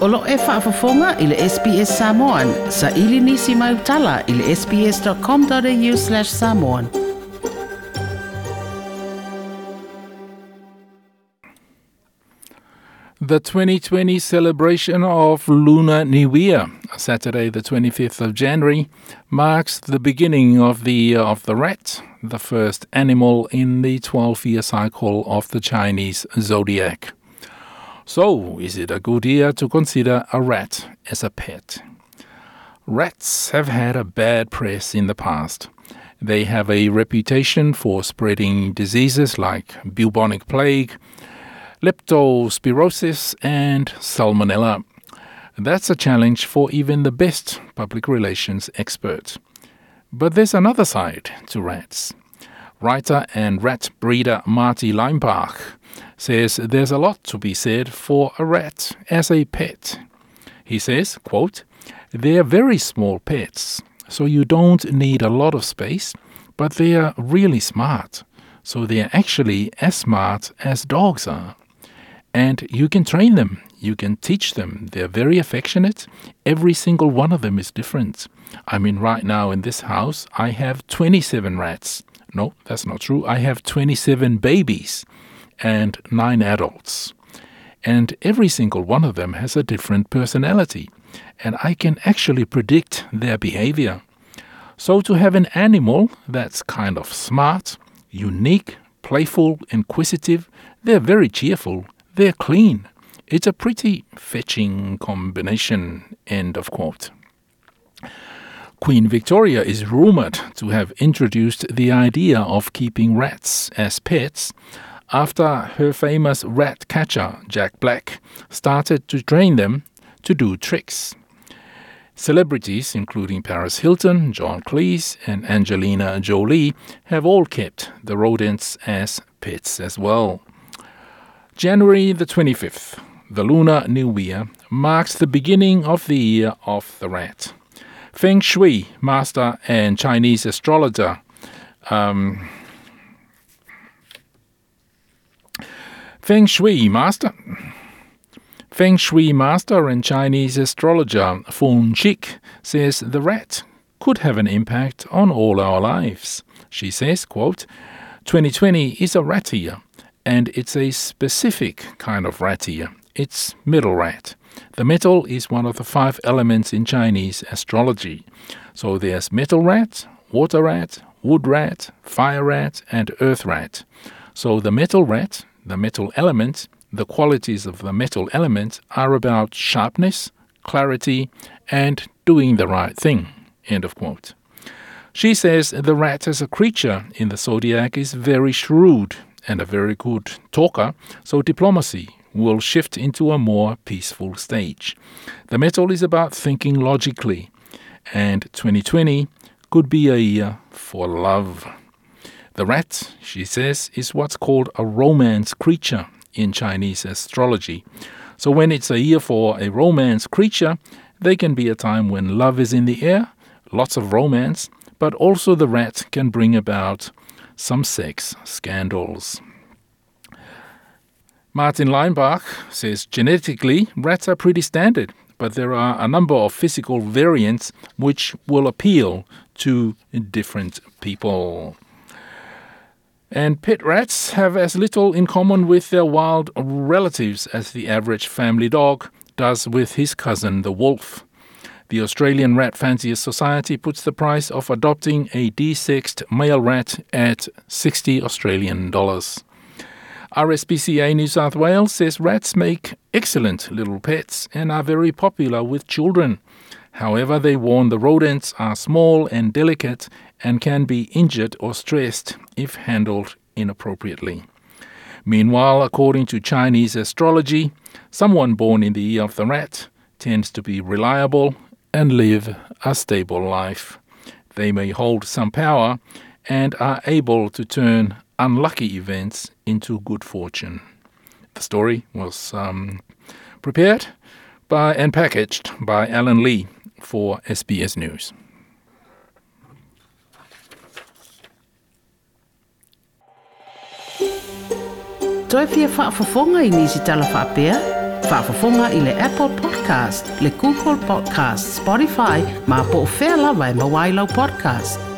Olo e whaafafonga i le SBS Samoan. Sa ili nisi mai utala i le sbs.com.au slash samoan. The 2020 celebration of Lunar New Year, Saturday the 25th of January, marks the beginning of the Year of the Rat, the first animal in the 12 year cycle of the Chinese zodiac. So, is it a good year to consider a rat as a pet? Rats have had a bad press in the past. They have a reputation for spreading diseases like bubonic plague, leptospirosis, and salmonella. That's a challenge for even the best public relations experts. But there's another side to rats. Writer and rat breeder Marty Leimbach says there's a lot to be said for a rat as a pet. He says, quote, they're very small pets, so you don't need a lot of space, but they are really smart. So they are actually as smart as dogs are. And you can train them, you can teach them. They're very affectionate. Every single one of them is different. I mean, right now in this house, I have 27 rats. No, that's not true. I have 27 babies and 9 adults. And every single one of them has a different personality. And I can actually predict their behavior. So to have an animal that's kind of smart, unique, playful, inquisitive, they're very cheerful they're clean. It's a pretty fetching combination. End of quote. Queen Victoria is rumored to have introduced the idea of keeping rats as pets after her famous rat catcher, Jack Black, started to train them to do tricks. Celebrities, including Paris Hilton, John Cleese, and Angelina Jolie, have all kept the rodents as pets as well. January the 25th, the Lunar New Year, marks the beginning of the Year of the Rat. Feng Shui master and Chinese astrologer um, Feng Shui master Feng Shui master and Chinese astrologer Feng Chik says the rat could have an impact on all our lives. She says, quote, 2020 is a rat year and it's a specific kind of rat here. It's metal rat. The metal is one of the five elements in Chinese astrology. So there's metal rat, water rat, wood rat, fire rat, and earth rat. So the metal rat, the metal element, the qualities of the metal element are about sharpness, clarity, and doing the right thing. End of quote. She says the rat as a creature in the zodiac is very shrewd and a very good talker, so diplomacy will shift into a more peaceful stage. The metal is about thinking logically, and 2020 could be a year for love. The rat, she says, is what's called a romance creature in Chinese astrology. So when it's a year for a romance creature, they can be a time when love is in the air, lots of romance, but also the rat can bring about some sex scandals. Martin Leinbach says genetically, rats are pretty standard, but there are a number of physical variants which will appeal to different people. And pet rats have as little in common with their wild relatives as the average family dog does with his cousin the wolf. The Australian Rat Fanciers Society puts the price of adopting a desexed male rat at 60 Australian dollars. RSPCA New South Wales says rats make excellent little pets and are very popular with children. However, they warn the rodents are small and delicate and can be injured or stressed if handled inappropriately. Meanwhile, according to Chinese astrology, someone born in the year of the rat tends to be reliable and live a stable life. They may hold some power and are able to turn unlucky events into good fortune. The story was um, prepared by and packaged by Alan Lee for SBS News. Toi fia whaafafonga i nisi tala whaapea? Whaafafonga i le Apple Podcast, le Google Podcast, Spotify, ma po o whea lawa mawailau podcast.